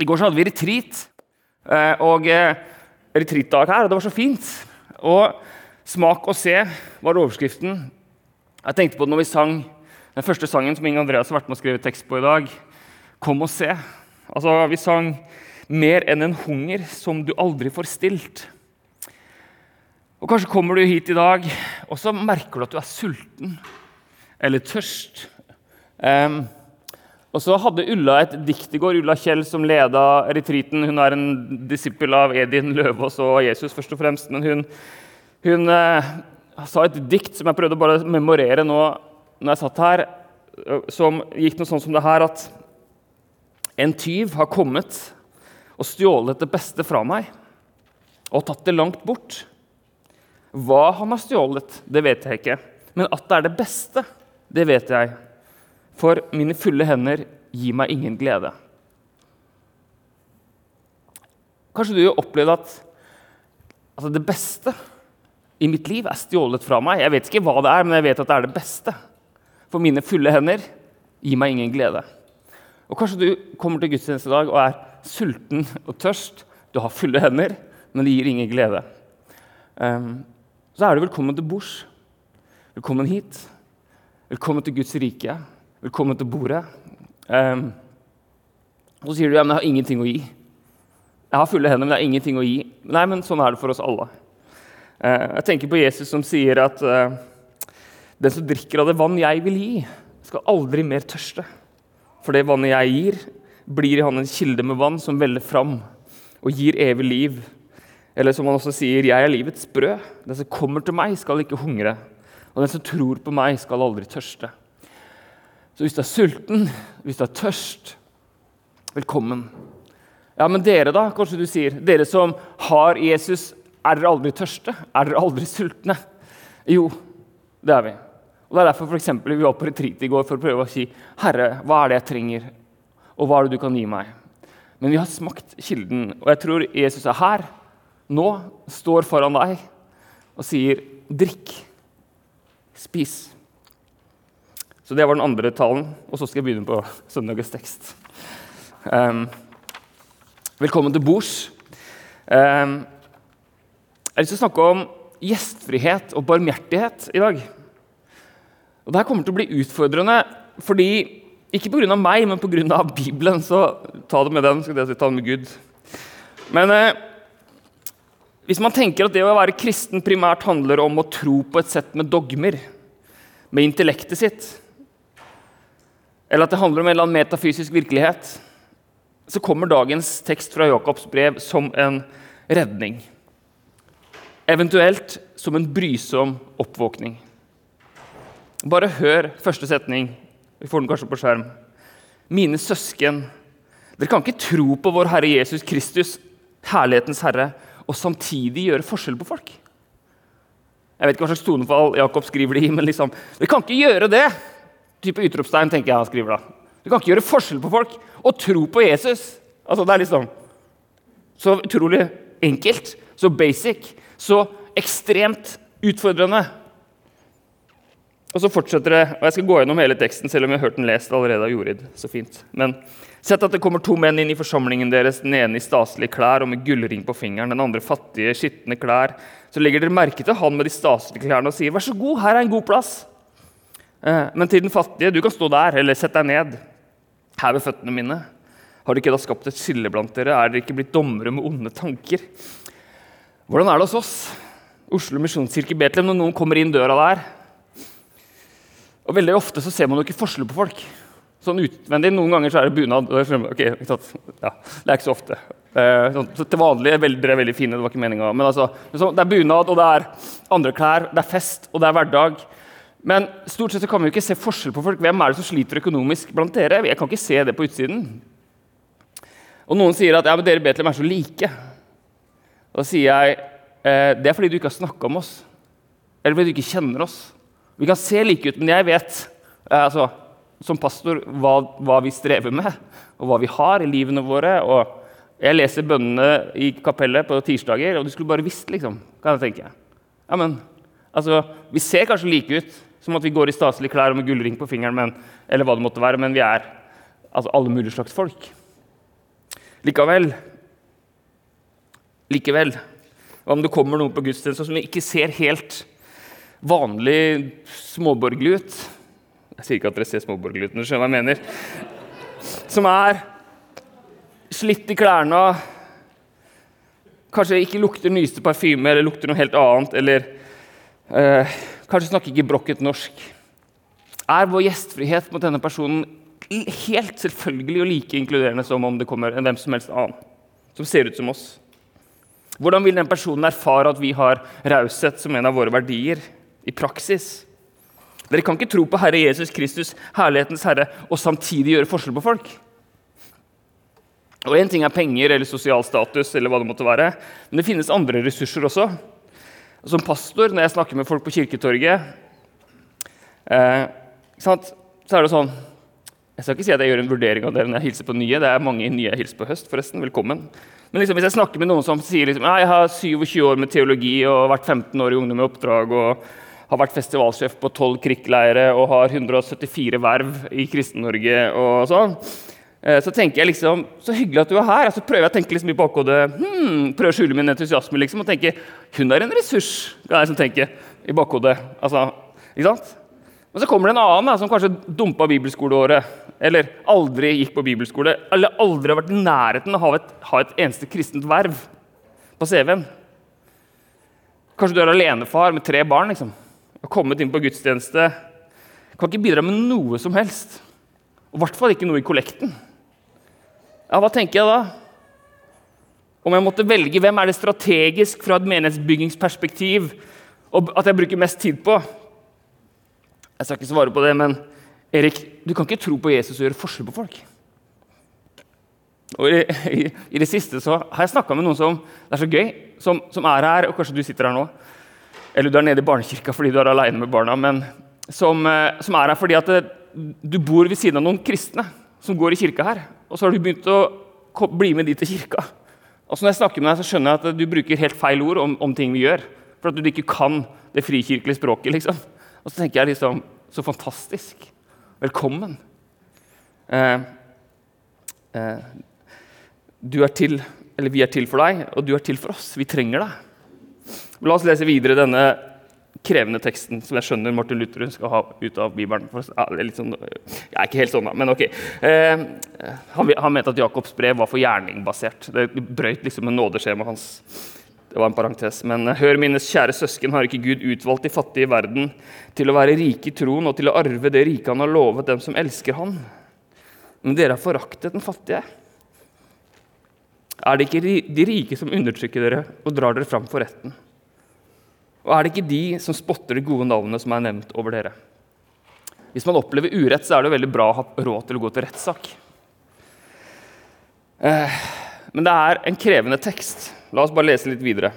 I går så hadde vi retreat. eh, Og eh, retreatdag her, og det var så fint. Og smak og se var overskriften. Jeg tenkte på det når vi sang den første sangen som Inge Andreas har vært med å skrive tekst på i dag. Kom og se. Altså, Vi sang 'Mer enn en hunger som du aldri får stilt'. Og Kanskje kommer du hit i dag og så merker du at du er sulten eller tørst. Em, og så hadde Ulla et dikt i går. Ulla Kjell, som leda retreaten. Hun er en disippel av Edin Løvaas og Jesus, først og fremst. Men hun, hun eh, sa et dikt som jeg prøvde å bare memorere nå når jeg satt her, som gikk noe sånn som det her at En tyv har kommet og stjålet det beste fra meg og tatt det langt bort. Hva han har stjålet, det vet jeg ikke, men at det er det beste, det vet jeg. For mine fulle hender gir meg ingen glede. Kanskje du har opplevd at altså det beste i mitt liv er stjålet fra meg. Jeg vet ikke hva det er, men jeg vet at det er det beste. For mine fulle hender gir meg ingen glede. Og Kanskje du kommer til gudstjeneste i dag og er sulten og tørst. Du har fulle hender, men det gir ingen glede. Ehm, så er du velkommen til bords. Velkommen hit. Velkommen til Guds rike. Velkommen til bordet. Um, så sier du ja, men jeg har ingenting å gi. Jeg har fulle hender, men det er ingenting å gi. Nei, men sånn er det for oss alle. Uh, jeg tenker på Jesus som sier at uh, den som drikker av det vann jeg vil gi, skal aldri mer tørste. For det vannet jeg gir, blir i han en kilde med vann som veller fram og gir evig liv. Eller som han også sier, 'Jeg er livets brød'. Den som kommer til meg, skal ikke hungre. Og den som tror på meg, skal aldri tørste. Så hvis du er sulten, hvis du er tørst, velkommen. Ja, men dere, da? Kanskje du sier. Dere som har Jesus, er dere aldri tørste? Er dere aldri sultne? Jo, det er vi. Og Det er derfor for eksempel, vi var på retreat i går for å prøve å si Herre, hva er det jeg trenger, og hva er det du kan gi meg? Men vi har smakt kilden, og jeg tror Jesus er her, nå, står foran deg og sier drikk, spis. Så det var den andre talen, og så skal jeg begynne på søndagens tekst. Um, velkommen til bords. Um, jeg har lyst til å snakke om gjestfrihet og barmhjertighet i dag. Og Dette kommer til å bli utfordrende fordi ikke pga. meg, men pga. Bibelen. Så ta det med den. skal jeg si, ta det med Gud. Men eh, hvis man tenker at det å være kristen primært handler om å tro på et sett med dogmer, med intellektet sitt, eller at det handler om en eller annen metafysisk virkelighet, så kommer dagens tekst fra Jakobs brev som en redning. Eventuelt som en brysom oppvåkning. Bare hør første setning. Vi får den kanskje på skjerm. Mine søsken, dere kan ikke tro på vår Herre Jesus Kristus, herlighetens Herre, og samtidig gjøre forskjell på folk. Jeg vet ikke hva slags tonefall Jakob skriver det i, men liksom, dere kan ikke gjøre det! Type utropstegn, tenker jeg han skriver da. Du kan ikke gjøre forskjell på folk og tro på Jesus. Altså, det er liksom så utrolig enkelt, så basic, så ekstremt utfordrende. Og så fortsetter det, og Jeg skal gå gjennom hele teksten, selv om jeg har hørt den lest allerede av Jorid. så fint. Men Sett at det kommer to menn inn i forsamlingen deres, den ene i staselige klær og med gullring på fingeren, den andre fattige, skitne klær. Så legger dere merke til han med de staselige klærne og sier, 'Vær så god, her er en god plass.' Eh, Men til den fattige, 'Du kan stå der, eller sett deg ned, her ved føttene mine.' Har dere ikke da skapt et skille blant dere? Er dere ikke blitt dommere med onde tanker? Hvordan er det hos oss? Oslo misjonskirke Betlehem, når noen kommer inn døra der. Og Veldig ofte så ser man jo ikke forskjell på folk. Sånn utvendig, Noen ganger så er det bunad. ikke? Ja, det er ikke så ofte. Eh, sånn, så til vanlig er dere er veldig fine. det var ikke meningen. Men altså, det er bunad, og det er andre klær, det er fest, og det er hverdag. Men stort sett så kan vi jo ikke se forskjell på folk. Hvem er det som sliter økonomisk blant dere? Jeg kan ikke se det på utsiden. Og noen sier at ja, men dere i Betlehem er så like. Og da sier jeg eh, det er fordi du ikke har snakka om oss. Eller fordi du ikke kjenner oss. Vi kan se like ut, men jeg vet eh, altså, som pastor hva, hva, vi strever med, og hva vi har i livene våre. og Jeg leser bønnene i kapellet på tirsdager, og du skulle bare visst, liksom. kan jeg tenke. Ja, men, altså, Vi ser kanskje like ut, som at vi går i staselige klær og med gullring på fingeren, men, eller hva det måtte være, men vi er altså, alle mulige slags folk. Likevel Likevel, om det kommer noen på gudstjeneste som ikke ser helt vanlig småborgerlig ut Jeg sier ikke at dere ser småborgerlig ut, men skjønner hva jeg mener. Som er slitt i klærne, kanskje ikke lukter nyeste parfyme eller lukter noe helt annet, eller eh, kanskje snakker ikke brokket norsk. Er vår gjestfrihet mot denne personen helt selvfølgelig og like inkluderende som om det kommer en hvem som helst annen som ser ut som oss? Hvordan vil den personen erfare at vi har raushet som en av våre verdier i praksis? Dere kan ikke tro på Herre Jesus Kristus, herlighetens herre, og samtidig gjøre forskjell på folk. Og Én ting er penger eller sosial status, eller hva det måtte være, men det finnes andre ressurser også. Som pastor, når jeg snakker med folk på Kirketorget, eh, så er det sånn Jeg skal ikke si at jeg gjør en vurdering av dere når jeg hilser på nye. Det er mange nye jeg hilser på høst, forresten. Velkommen. Men liksom, hvis jeg snakker med noen som sier liksom, jeg har 27 år med teologi og vært 15 år i Ungdom i oppdrag og har vært festivalsjef på 12 krikkleirer og har 174 verv i Kristen-Norge og sånn, så tenker jeg liksom, så hyggelig at du er her. Så prøver jeg å tenke liksom i bakhodet, hmm, prøver å skjule min entusiasme liksom, og tenke hun er en ressurs. kan jeg liksom tenke i bakhodet. Altså, ikke sant? Men så kommer det en annen da, som kanskje dumpa bibelskoleåret, eller aldri gikk på bibelskole, eller aldri har vært i nærheten av å ha et, eneste kristent verv på CV-en. Kanskje du er alenefar med tre barn. liksom. Har kommet inn på gudstjeneste. Kan ikke bidra med noe som helst. Og I hvert fall ikke noe i kollekten. Ja, Hva tenker jeg da? Om jeg måtte velge hvem er det strategisk fra et menighetsbyggingsperspektiv at jeg bruker mest tid på? Jeg skal ikke svare på det, men Erik, du kan ikke tro på Jesus og gjøre forskjell på folk. Og i, i, i det siste så har jeg snakka med noen som det er så gøy, som, som, er her, og kanskje du sitter her nå. Eller du er nede i barnekirka fordi du er aleine med barna. Men som, eh, som, er her fordi at eh, du bor ved siden av noen kristne som går i kirka her. Og så har du begynt å bli med de til kirka. Og så når jeg snakker med deg, så skjønner jeg at du bruker helt feil ord om, om ting vi gjør. For at du ikke kan det frikirkelige språket. liksom. Og så tenker jeg liksom Så fantastisk. Velkommen. Eh, eh, du er til, eller Vi er til for deg, og du er til for oss. Vi trenger deg. La oss lese videre denne krevende teksten som jeg skjønner Martin Luther skal ha ut av Bibelen. Ja, sånn, jeg er ikke helt sånn, da, men ok. Eh, han, han, mente at Jakobs brev var for gjerningbasert. Det brøyt liksom med nådeskjemaet hans. Det var en parentes. Men eh, hør, mine kjære søsken, har ikke Gud utvalgt de fattige i verden til å være rike i troen og til å arve det rike han har lovet dem som elsker han? Men dere har foraktet den fattige. Er det ikke de rike som undertrykker dere og drar dere fram for retten? Og er det ikke de som spotter de gode navnene som er nevnt over dere? Hvis man opplever urett, så er det veldig bra å ha råd til å gå til rettssak. Eh, men det er en krevende tekst. La oss bare lese litt videre.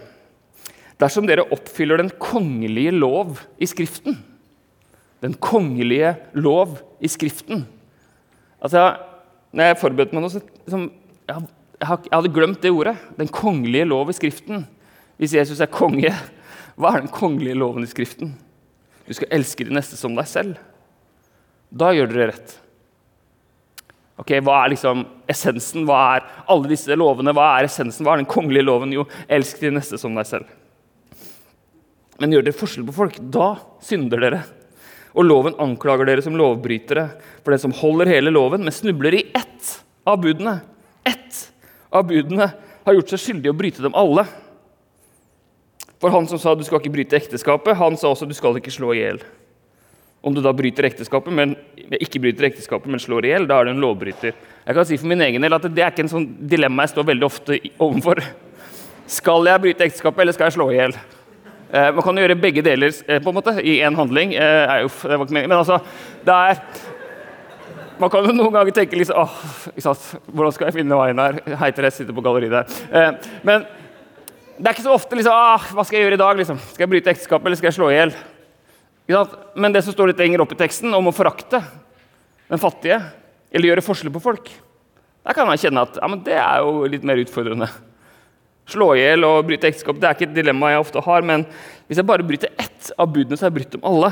Dersom dere oppfyller den kongelige lov i Skriften Den kongelige lov i Skriften Altså, når jeg forberedte meg nå, så liksom, jeg, jeg, hadde glemt det ordet. Den kongelige lov i Skriften. Hvis Jesus er konge, hva er den kongelige loven i Skriften? Du skal elske de neste som deg selv. Da gjør dere rett. Ok, Hva er liksom essensen? Hva er alle disse lovene? Hva er essensen? Hva er den kongelige loven? Jo, elsk de neste som deg selv. Men gjør dere forskjell på folk, da synder dere. Og loven anklager dere som lovbrytere for den som holder hele loven, men snubler i ett av budene. Ett av budene har gjort seg skyldig i å bryte dem alle. For han som sa du skal ikke bryte ekteskapet, han sa også du skal ikke slå i hjel. Om du da bryter ekteskapet, men ikke bryter ekteskapet, men slår i hjel, da er du en lovbryter. Jeg kan si for min egen del at Det er ikke en sånn dilemma jeg står veldig ofte overfor. Skal jeg bryte ekteskapet, eller skal jeg slå i hjel? Eh, man kan jo gjøre begge deler eh, på en måte, i én handling. Eh, uff, det var ikke meningen. Men altså, det er Man kan jo noen ganger tenke liksom åh, Hvordan skal jeg finne veien her? Hei, Therese sitter på galleriet der. Eh, men det er ikke så ofte liksom, ah, Hva skal jeg gjøre i dag? Liksom? Skal jeg bryte ekteskapet, eller skal jeg slå i hjel? Men det som står litt lenger opp i teksten, om å forakte den fattige, eller gjøre forskjell på folk, der kan man kjenne at ja, det er jo litt mer utfordrende. Slå i hjel og bryte ekteskap det er ikke et dilemma jeg ofte har, men hvis jeg bare bryter ett av budene, så har jeg brutt dem alle.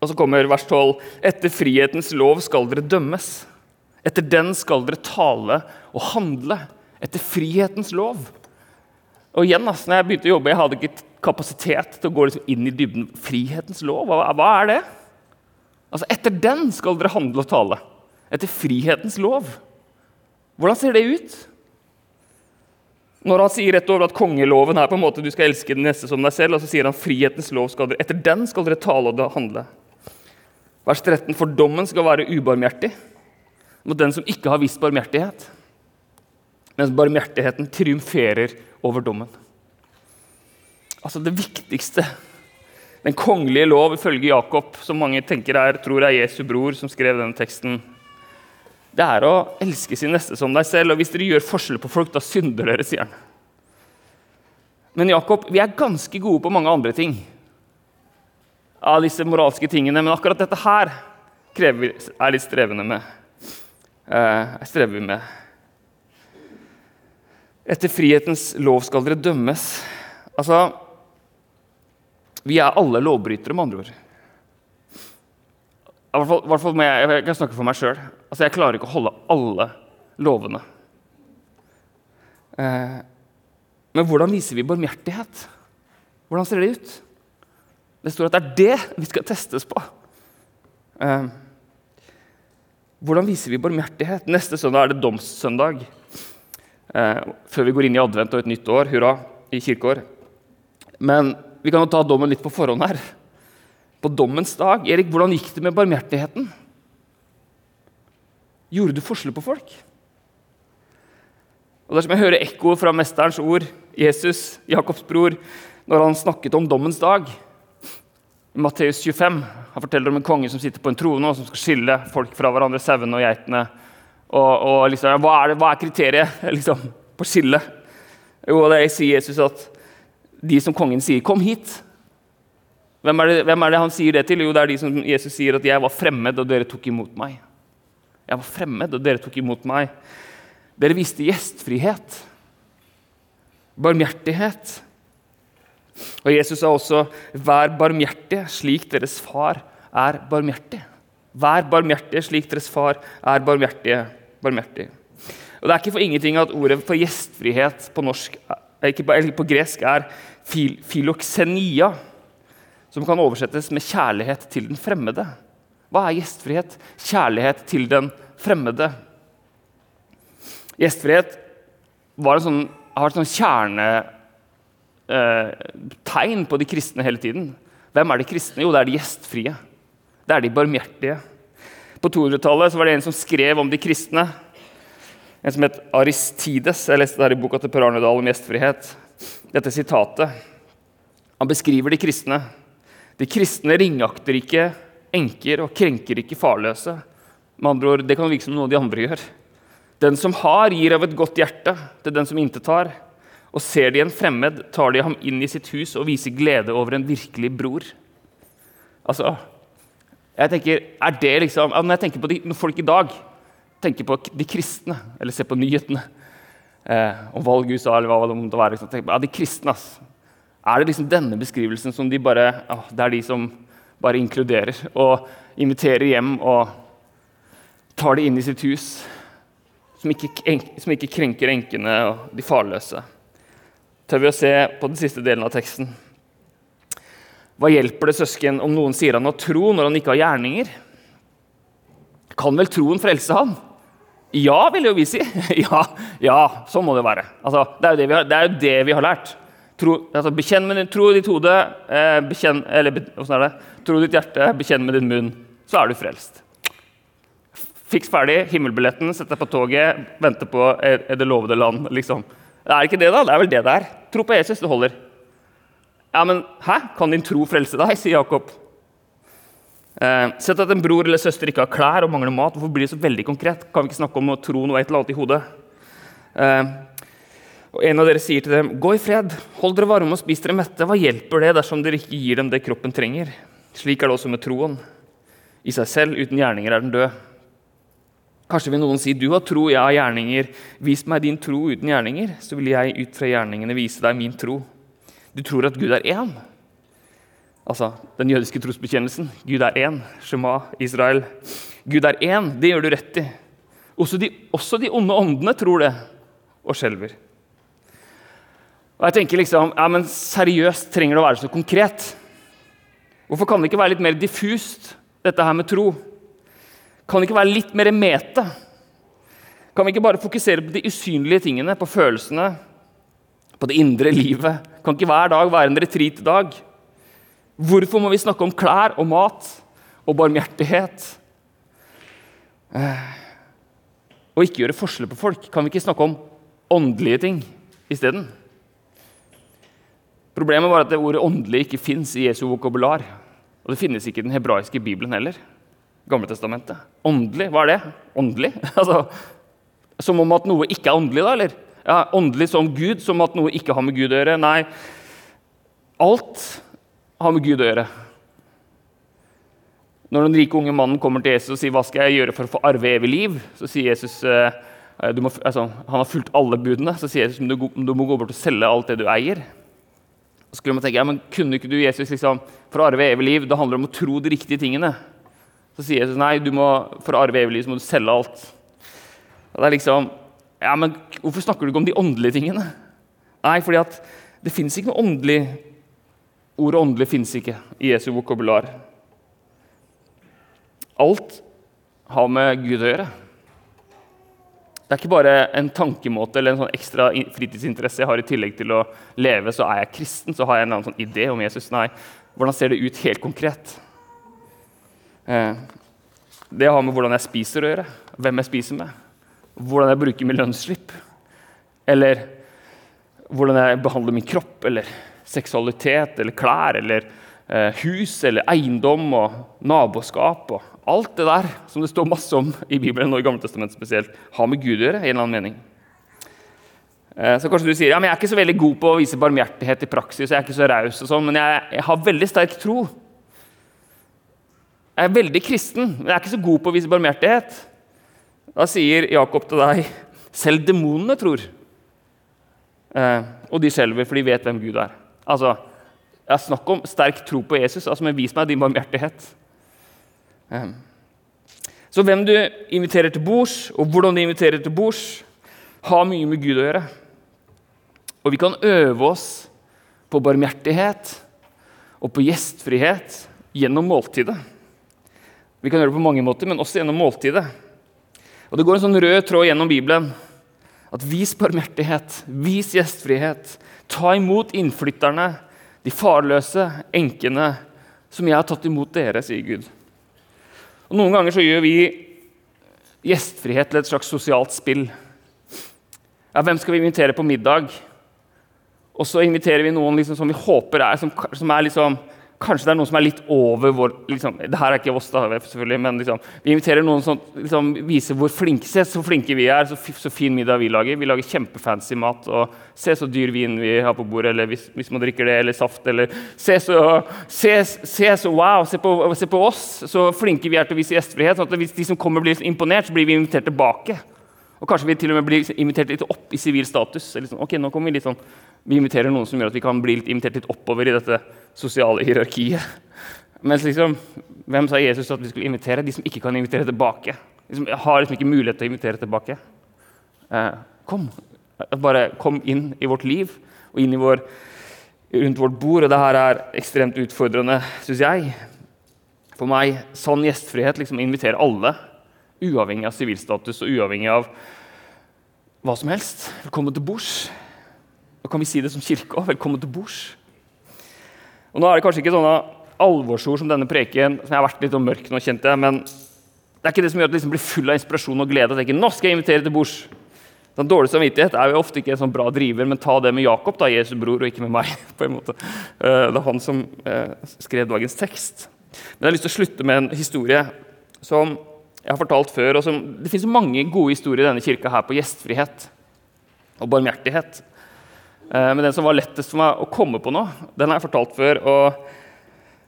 Og så kommer vers 12.: Etter frihetens lov skal dere dømmes. Etter den skal dere tale og handle etter frihetens lov. Og igjen, altså, når jeg begynte å jobbe, jeg hadde ikke kapasitet til å gå liksom inn i dybden. Frihetens lov, hva, hva er det? Altså, Etter den skal dere handle og tale. Etter frihetens lov. Hvordan ser det ut? Når han sier rett over at kongeloven er på en måte du skal elske den neste som deg selv, og så sier han frihetens lov skal dere, etter den skal dere tale og handle. Vers 13, for dommen skal være ubarmhjertig mot den som ikke har vist barmhjertighet, mens barmhjertigheten triumferer over dommen. Altså det viktigste, den kongelige lov ifølge Jakob, som mange tenker er, tror er Jesu bror som skrev denne teksten, det er å elske sin neste som deg selv. Og hvis dere gjør forskjell på folk, da synder dere, sier han. Men Jakob, vi er ganske gode på mange andre ting. Av disse moralske tingene, Men akkurat dette her krever, er litt strevende med. Eh, strever vi med. Etter frihetens lov skal dere dømmes. Altså Vi er alle lovbrytere, med andre ord. I hvert fall, hvert fall jeg, jeg, kan snakke for meg sjøl. Altså, jeg klarer ikke å holde alle lovene. Eh, men hvordan viser vi barmhjertighet? Hvordan ser det ut? Det står at det er det vi skal testes på. Eh, hvordan viser vi barmhjertighet? Neste søndag er det domssøndag. Eh, før vi går inn i advent og et nytt år. Hurra i kirkeår. Men vi kan jo ta dommen litt på forhånd her. På dommens dag, Erik, hvordan gikk det med barmhjertigheten? Gjorde du forskjell på folk? Og Dersom jeg hører ekkoet fra mesterens ord, Jesus, Jakobs bror, når han snakket om dommens dag i Matteus 25 Han forteller om en konge som sitter på en trone og som skal skille folk fra hverandre, sauene og geitene. Og, og liksom, hva, er det, hva, er kriteriet liksom, på skillet? Jo, det sier Jesus at de som kongen sier 'kom hit'. Hvem er, det, hvem er, det, han sier det til? Jo, det er de som Jesus sier at 'jeg var fremmed, og dere tok imot meg'. Jeg var fremmed, og dere tok imot meg. Dere viste gjestfrihet, barmhjertighet. Og Jesus sa også 'vær barmhjertige, slik deres far er barmhjertig'. Vær barmhjertige, slik deres far er barmhjertige. Barmhjertig. Og Det er ikke for ingenting at ordet for gjestfrihet på, norsk, på, på gresk er fil, filoksenia, som kan oversettes med 'kjærlighet til den fremmede'. Hva er gjestfrihet? Kjærlighet til den fremmede. Gjestfrihet sånn, har et sånn kjernetegn eh, på de kristne hele tiden. Hvem er de kristne? Jo, det er de gjestfrie. Det er de barmhjertige. På 200-tallet var det en som skrev om de kristne. En som het Aristides. Jeg leste det her i boka til Per Arnedal om gjestfrihet. Dette sitatet. Han beskriver de kristne. De kristne ringakter ikke enker og krenker ikke farløse. Med andre ord, Det kan virke som noe de andre gjør. Den som har, gir av et godt hjerte til den som intet har. Og ser de en fremmed, tar de ham inn i sitt hus og viser glede over en virkelig bror. Altså, jeg tenker, er det liksom, Når jeg tenker på de, når folk i dag tenker på de kristne, eller ser på nyhetene eh, om valg i USA, eller hva det måtte være, liksom, tenker, ja, de kristne, ass. Er det liksom denne beskrivelsen som de bare, å, det er de som bare inkluderer og inviterer hjem og tar de inn i sitt hus? Som ikke, som ikke krenker enkene og de farløse. Tør vi å se på den siste delen av teksten? Hva hjelper det søsken om noen sier han har tro når han ikke har gjerninger? Kan vel troen frelse ham? Ja, vil jo vi si. ja, ja, sånn må det være. Altså, det, er jo det, har, det er jo det vi har lært. Tro, altså, bekjenn med din, tro ditt hode, eh, bekjenn, eller er det? Tro ditt hjerte, bekjenn med din munn. Så er du frelst. Fiks ferdig, himmelbilletten, sett deg på toget, vente på er, er det lovede land. liksom. Det er ikke det, da. Det er vel det det er. Tro på Jesus, det holder. Ja, men hæ? Kan din tro frelse deg? sier Jakob. Eh, sett at en bror eller søster ikke har klær og mangler mat. Hvorfor blir det så veldig konkret? Kan vi ikke snakke om å tro noe et eller annet i hodet? Eh, og En av dere sier til dem, 'Gå i fred, hold dere varme og spis dere mette.' Hva hjelper det dersom dere ikke gir dem det kroppen trenger? Slik er det også med troen. I seg selv, uten gjerninger, er den død. Kanskje vil noen si, 'Du har tro, jeg har gjerninger.' 'Vis meg din tro uten gjerninger, så vil jeg ut fra gjerningene vise deg min tro.' Du tror at Gud er én? Altså den jødiske trosbekjennelsen. Gud er én. Shema, Israel. Gud er én, det gjør du rett i. Også de, også de onde åndene tror det og skjelver. Og jeg tenker liksom, ja, men Seriøst trenger det å være så konkret? Hvorfor kan det ikke være litt mer diffust, dette her med tro? Kan det ikke være litt mer mete? Kan vi ikke bare fokusere på de usynlige tingene, på følelsene, på det indre livet? Kan ikke hver dag være en retreat-dag? Hvorfor må vi snakke om klær og mat og barmhjertighet? Eh, og ikke gjøre forskjell på folk? Kan vi ikke snakke om åndelige ting isteden? Problemet var at det ordet 'åndelig' ikke fins i Jesu vokabular. Og det finnes ikke i den hebraiske bibelen heller. Gamle testamentet. Åndelig, hva er det? Åndelig? Altså, som om at noe ikke er åndelig, da? eller? Ja, Åndelig som Gud, som at noe ikke har med Gud å gjøre? Nei. Alt har med Gud å gjøre. Når den rike unge mannen kommer til Jesus og sier 'Hva skal jeg gjøre for å få arve evig liv?' så sier Jesus eh, må, altså, Han har fulgt alle budene. Så sier Jesus du, du må gå bort og selge alt det du eier. Så skulle man tenke, ja, men Kunne ikke du Jesus liksom, for å arve evig liv, det handler om å tro de riktige tingene? Så sier Jesus nei, må, for å arve evig liv så må du selge alt. Det er liksom, ja, men Hvorfor snakker du ikke om de åndelige tingene? Nei, fordi at det fins ikke noe åndelig Ordet åndelig fins ikke i Jesu vokabular. Alt har med Gud å gjøre. Det er ikke bare en tankemåte eller en sånn ekstra fritidsinteresse jeg har i tillegg til å leve, så er jeg kristen, så har jeg en annen sånn idé om Jesus. Nei, hvordan ser det ut helt konkret? Eh, det har med hvordan jeg spiser å gjøre, hvem jeg spiser med hvordan jeg bruker min lønnsslipp, eller hvordan jeg behandler min kropp, eller seksualitet, eller klær, eller eh, hus, eller eiendom og naboskap og alt det der som det står masse om i Bibelen og i Gammeltestamentet spesielt, har med Gud å gjøre. i en eller annen mening. Eh, så kanskje du sier ja, men jeg er ikke så veldig god på å vise barmhjertighet i praksis, jeg er ikke så raus og sånn, men jeg, jeg har veldig sterk tro. Jeg er veldig kristen, men jeg er ikke så god på å vise barmhjertighet. Da sier Jakob til deg selv demonene tror. Eh, og de skjelver, for de vet hvem Gud er. Altså, jeg har Snakk om sterk tro på Jesus. altså, men Vis meg din barmhjertighet. Eh. Så hvem du inviterer til bords, og hvordan du inviterer til bords, har mye med Gud å gjøre. Og vi kan øve oss på barmhjertighet og på gjestfrihet gjennom måltidet. Vi kan gjøre det på mange måter, men også gjennom måltidet. Og Det går en sånn rød tråd gjennom Bibelen. At vis barmhjertighet, vis gjestfrihet. Ta imot innflytterne, de farløse, enkene, som jeg har tatt imot dere, sier Gud. Og Noen ganger så gjør vi gjestfrihet til et slags sosialt spill. Ja, hvem skal vi invitere på middag? Og så inviterer vi noen liksom som vi håper er, som, som er liksom Kanskje det er noen som er litt over vår liksom, Det her er ikke oss, da, selvfølgelig, men liksom, vi inviterer noen som liksom, viser hvor flinke, se så flinke vi er, så, så, fin middag vi lager. Vi lager kjempefancy mat. og Se så dyr vin vi har på bordet, eller hvis, hvis man drikker det, eller saft. eller Se så, se, se så wow, se på, se på, oss, så flinke vi er til å vise gjestfrihet. sånn at Hvis de som kommer, blir imponert, så blir vi invitert tilbake. Og kanskje vi til og med blir invitert litt opp i sivil status. Sånn, ok, nå kommer Vi litt sånn, vi inviterer noen som gjør at vi kan bli litt invitert litt oppover i dette sosiale hierarkiet. Mens liksom, hvem sa Jesus at vi skulle invitere? De som ikke kan invitere tilbake. De som har liksom ikke mulighet til å invitere tilbake. Eh, kom. Bare kom inn i vårt liv og inn i vår, rundt vårt bord. Og det her er ekstremt utfordrende, syns jeg. For meg, sånn gjestfrihet liksom invitere alle, uavhengig av sivilstatus og uavhengig av hva som helst. Velkommen til bords. Da kan vi si det som kirke òg. Velkommen til bords. Og Nå er det kanskje ikke sånne alvorsord som denne preken, som jeg har vært litt mørk nå, kjente jeg, men det er ikke det som gjør at jeg liksom blir full av inspirasjon og glede. og tenker, nå skal jeg invitere til bords. Den dårlige samvittighet er jo ofte ikke en sånn bra driver, men ta det med Jakob, da, Jesu bror, og ikke med meg. på en måte. Eh, det er han som eh, skrev dagens tekst. Men jeg har lyst til å slutte med en historie som jeg har fortalt før. og som, Det finnes mange gode historier i denne kirka her på gjestfrihet og barmhjertighet. Eh, men den som var lettest for meg å komme på nå, den har jeg fortalt før. og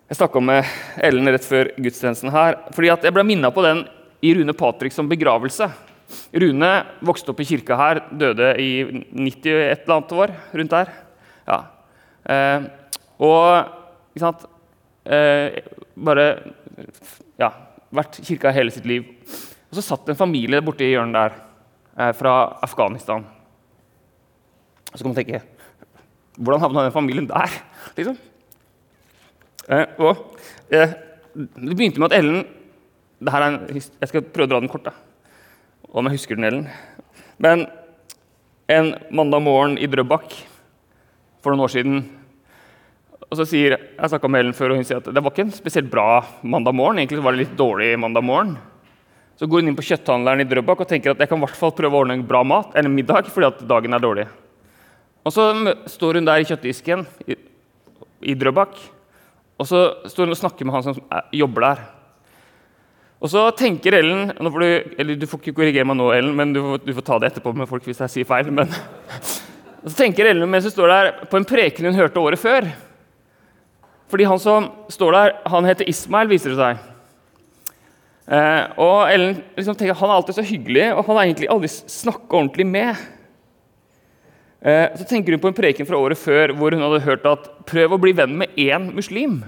Jeg snakka med Ellen rett før gudstjenesten her. fordi jeg ble minna på den i Rune Patrick som begravelse. Rune vokste opp i kirka her, døde i 90 et eller annet år. rundt der. Ja. Eh, og ikke sant eh, Bare ja, vært kirka hele sitt liv. Og så satt en familie borti hjørnet der eh, fra Afghanistan. Og så kan man tenke Hvordan havna den familien der? Liksom? Eh, og eh, Det begynte med at Ellen en, Jeg skal prøve å dra den kort, da. om jeg husker den, Ellen. Men en mandag morgen i Drøbak for noen år siden og så sier, Jeg snakka med Ellen før, og hun sier at det var ikke en spesielt bra mandag morgen. Egentlig var det litt dårlig mandag morgen. Så går hun inn på kjøtthandleren i Drøbak og tenker at jeg kan i hvert fall prøve å ordne en bra mat, eller middag fordi at dagen er dårlig. Og så står hun der i kjøttdisken i, i Drøbak, og så står hun og snakker med han som jobber der. Og så tenker Ellen du, eller Du får ikke korrigere meg nå, Ellen, men du får, du får ta det etterpå med folk hvis jeg sier feil. Men, og så tenker Ellen mens hun står der, på en preken hun hørte året før. Fordi han som står der, han heter Ismail, viser det seg. Eh, og Ellen liksom tenker Han er alltid så hyggelig, og han har egentlig aldri snakka ordentlig med. Eh, så tenker hun på en preken fra året før hvor hun hadde hørt at prøv å bli venn med én muslim.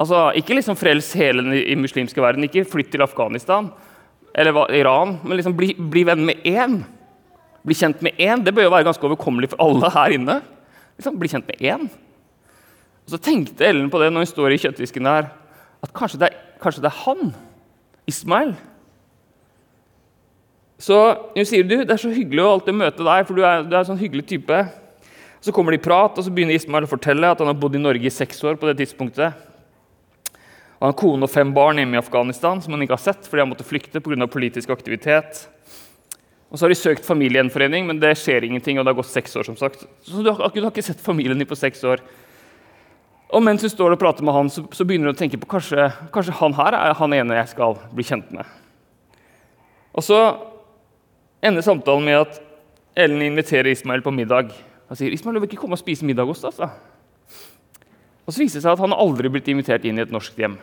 Altså, Ikke liksom frels hele den muslimske verden, ikke flytt til Afghanistan eller Iran, men liksom bli, bli venn med én. Bli kjent med én. Det bør jo være ganske overkommelig for alle her inne. Liksom, bli kjent med én. Og Så tenkte Ellen på det når hun står i kjøttdisken der, at kanskje det, er, kanskje det er han, Ismail. Så hun sier du, det er så hyggelig å alltid møte deg, for du er, du er en sånn hyggelig type. Så kommer de i prat, og så begynner Ismail å fortelle at han har bodd i Norge i seks år. på det tidspunktet. Og Han har kone og fem barn hjemme i Afghanistan som han ikke har sett fordi han måtte flykte pga. politisk aktivitet. Og Så har de søkt familiegjenforening, men det skjer ingenting. og det har gått seks år som sagt. Så du har, du har ikke sett familien din på seks år. Og mens hun står og prater med han, så, så begynner hun å tenke på kanskje, kanskje han her er han ene jeg skal bli kjent med. Og så ender samtalen med at Ellen inviterer Ismail på middag. Han sier Ismail, du vil ikke komme og spise middag hos oss. da? Og så viser det seg at Han aldri blitt invitert inn i et norsk hjem.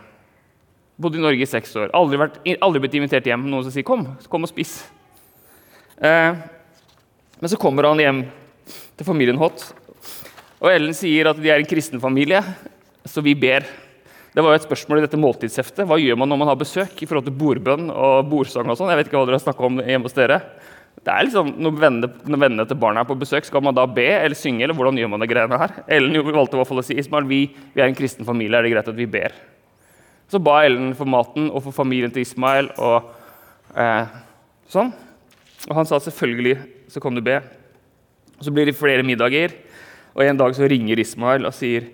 Bodd i Norge i seks år. Aldri, vært, aldri blitt invitert hjem. Noen som sier 'kom, kom og spis'. Eh, men så kommer han hjem til familien Hot, og Ellen sier at de er en kristen familie, så vi ber. Det var jo et spørsmål i dette måltidsheftet. Hva gjør man når man har besøk? i forhold til bordbønn og bordsang og sånn? Jeg vet ikke hva dere har om hjemme hos dere. Det er liksom, når vennene, til barna er på besøk, skal man da be eller synge? eller hvordan gjør man det greiene her? Ellen valgte i hvert fall å si Ismail, vi, vi er en kristen familie, er det greit at vi ber? Så ba Ellen for maten og for familien til Ismail og eh, sånn. Og han sa selvfølgelig så kan du be. Og så blir det flere middager. Og En dag så ringer Ismail og sier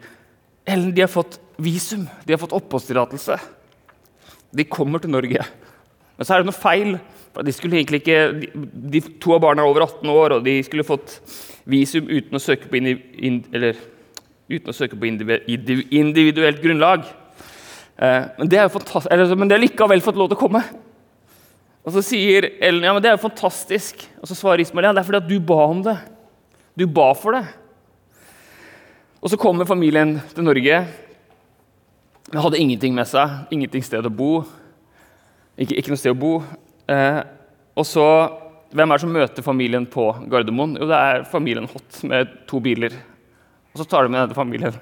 Ellen, de har fått visum. De har fått oppholdstillatelse. De kommer til Norge. Men så er det noe feil. De, ikke, de, to av barna er over 18 år, og de skulle fått visum uten å søke på, indiv, å søke på individuelt grunnlag. Eh, men, det er jo eller, men de har likevel fått lov til å komme. Og Så sier Ellen ja, men det er jo fantastisk. Og så svarer Ismail ja, det er fordi at du ba om det. Du ba for det. Og så kommer familien til Norge. De hadde ingenting med seg, ingenting sted å bo. Ikke, ikke noe sted å bo. Eh, og så, Hvem er det som møter familien på Gardermoen? Jo, det er familien Hott med to biler. Og så tar de med denne familien.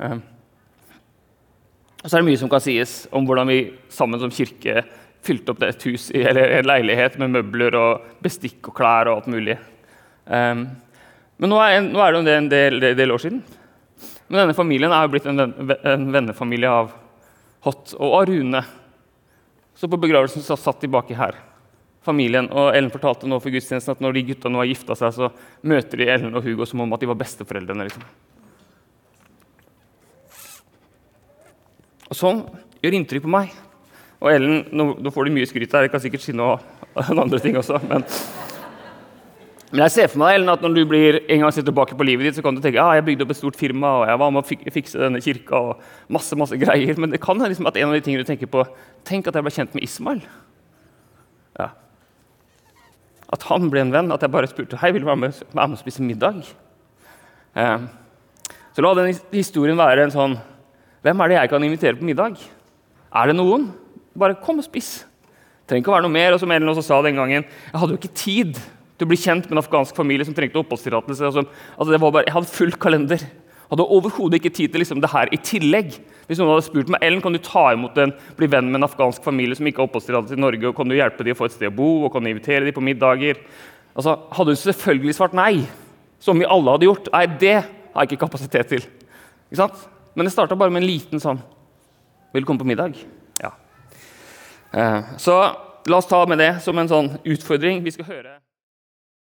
Eh. Og så er det mye som kan sies om hvordan vi sammen som kirke fylte opp et hus eller en leilighet med møbler og bestikk og klær og alt mulig. Um, men nå er, nå er, det en del, del, del, år siden. Men denne familien er jo blitt en, en vennefamilie av Hot og av Rune. Så på begravelsen så satt de baki her, familien. Og Ellen fortalte nå for gudstjenesten at når de gutta nå har gifta seg, så møter de Ellen og Hugo som om at de var besteforeldrene. liksom. Og Sånn gjør inntrykk på meg. Og Ellen, nå, nå får de mye skryt her, jeg kan sikkert si noe andre ting også. men... Men jeg ser for meg Ellen, at når du blir en gang tilbake på livet ditt, så kan du tenke ja, jeg bygde opp et stort firma og jeg var med å fikse denne kirka. og masse, masse greier. Men det kan være liksom at en av de tingene du tenker på Tenk at jeg ble kjent med Ismail. Ja. At han ble en venn. At jeg bare spurte hei, vil du være med, være med og spise middag. Eh. Så la den historien være en sånn Hvem er det jeg kan invitere på middag? Er det noen? Bare kom og spis. Trenger ikke å være noe mer. Og som Ellen også sa den gangen, jeg hadde jo ikke tid til å bli kjent med en afghansk familie som trengte oppholdstillatelse. Altså, altså jeg hadde full kalender. Hadde overhodet ikke tid til liksom, det her i tillegg. Hvis noen hadde spurt meg Ellen, kan du ta imot en, bli venn med en afghansk familie som ikke har oppholdstillatelse i Norge, og kan du hjelpe dem å få et sted å bo og kan du invitere dem på middager, altså, hadde hun selvfølgelig svart nei. Som vi alle hadde gjort. Nei, det har jeg ikke kapasitet til. Ikke sant? Men det starta bare med en liten sånn Vil du komme på middag? Ja. Eh, så la oss ta med det som en sånn utfordring. Vi skal høre